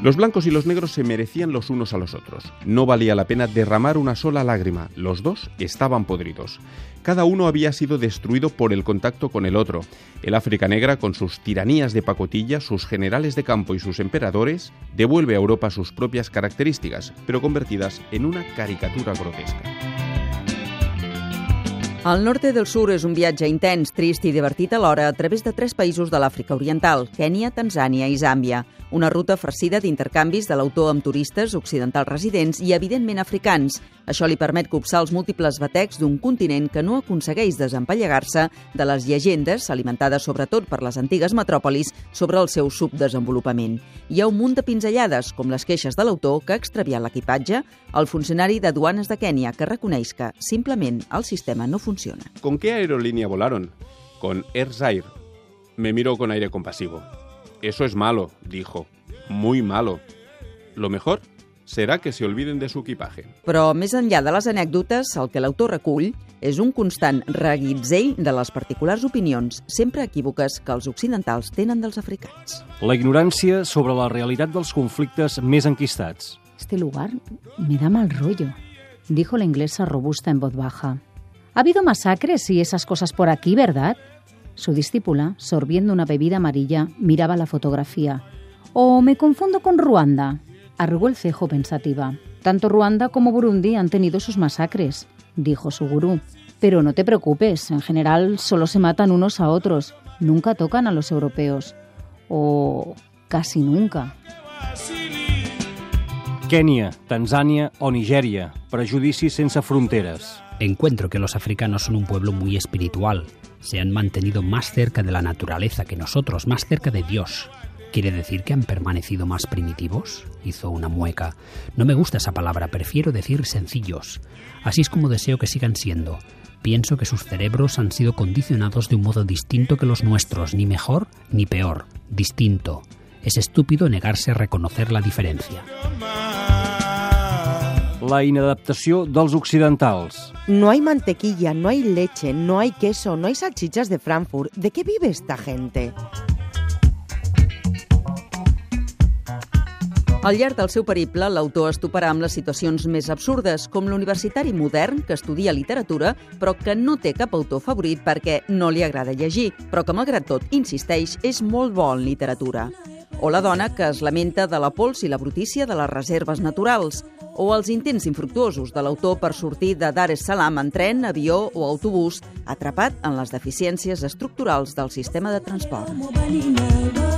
Los blancos y los negros se merecían los unos a los otros. No valía la pena derramar una sola lágrima. Los dos estaban podridos. Cada uno había sido destruido por el contacto con el otro. El África negra, con sus tiranías de pacotilla, sus generales de campo y sus emperadores, devuelve a Europa sus propias características, pero convertidas en una caricatura grotesca. El Norte del Sur és un viatge intens, trist i divertit alhora a través de tres països de l'Àfrica Oriental, Kènia, Tanzània i Zàmbia. Una ruta farcida d'intercanvis de l'autor amb turistes occidentals residents i, evidentment, africans. Això li permet copsar els múltiples batecs d'un continent que no aconsegueix desempallegar-se de les llegendes, alimentades sobretot per les antigues metròpolis, sobre el seu subdesenvolupament. Hi ha un munt de pinzellades, com les queixes de l'autor que ha extraviat l'equipatge, el funcionari de duanes de Kènia que reconeix que, simplement, el sistema no funciona. ¿Con qué aerolínea volaron? Con Air. Me miró con aire compasivo. Eso es malo, dijo. Muy malo. Lo mejor será que se olviden de su equipaje. Però més enllà de les anècdotes, el que l'autor recull és un constant reguitzell de les particulars opinions, sempre equívoques, que els occidentals tenen dels africans. La ignorància sobre la realitat dels conflictes més enquistats. Este lugar me da mal rollo, dijo la inglesa robusta en voz baja. Ha habido masacres y esas cosas por aquí, ¿verdad? Su discípula, sorbiendo una bebida amarilla, miraba la fotografía. ¿O me confundo con Ruanda? Arrugó el cejo pensativa. Tanto Ruanda como Burundi han tenido sus masacres, dijo su gurú. Pero no te preocupes, en general solo se matan unos a otros, nunca tocan a los europeos. O casi nunca. Kènia, Tanzània o Nigèria. Prejudicis sense fronteres. Encuentro que los africanos son un pueblo muy espiritual. Se han mantenido más cerca de la naturaleza que nosotros, más cerca de Dios. ¿Quiere decir que han permanecido más primitivos? Hizo una mueca. No me gusta esa palabra, prefiero decir sencillos. Así es como deseo que sigan siendo. Pienso que sus cerebros han sido condicionados de un modo distinto que los nuestros, ni mejor ni peor, distinto. Es estúpido negarse a reconocer la diferencia. La inadaptació dels occidentals. No hay mantequilla, no hay leche, no hay queso, no hay salchichas de Frankfurt. ¿De qué vive esta gente? Al llarg del seu periple, l'autor es toparà amb les situacions més absurdes, com l'universitari modern que estudia literatura però que no té cap autor favorit perquè no li agrada llegir, però que, malgrat tot, insisteix, és molt bo en literatura. O la dona que es lamenta de la pols i la brutícia de les reserves naturals, o els intents infructuosos de l'autor per sortir de Dar es Salaam en tren, avió o autobús, atrapat en les deficiències estructurals del sistema de transport.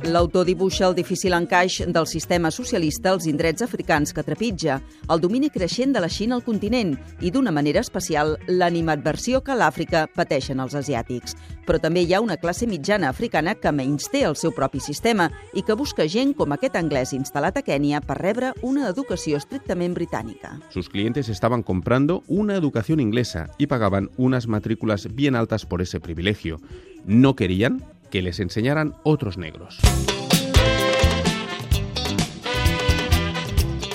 L'autor dibuixa el difícil encaix del sistema socialista als indrets africans que trepitja, el domini creixent de la Xina al continent i, d'una manera especial, l'animadversió que l'Àfrica pateixen els asiàtics. Però també hi ha una classe mitjana africana que menys té el seu propi sistema i que busca gent com aquest anglès instal·lat a Kènia per rebre una educació estrictament britànica. Sus clientes estaban comprando una educación inglesa y pagaban unas matrículas bien altas por ese privilegio. No querían que les enseñaran otros negros.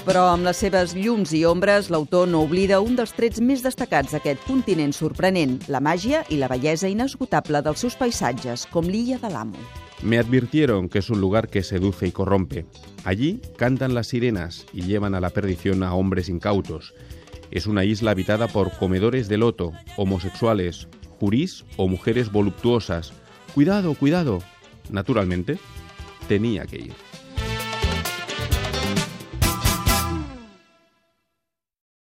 Però amb les seves llums i ombres, l'autor no oblida un dels trets més destacats d'aquest continent sorprenent, la màgia i la bellesa inesgotable dels seus paisatges, com l'illa de l'Amo. Me advirtieron que es un lugar que seduce y corrompe. Allí cantan las sirenas y llevan a la perdición a hombres incautos. Es una isla habitada por comedores de loto, homosexuales, jurís o mujeres voluptuosas. Cuidado, cuidado. Naturalmente, tenía que ir.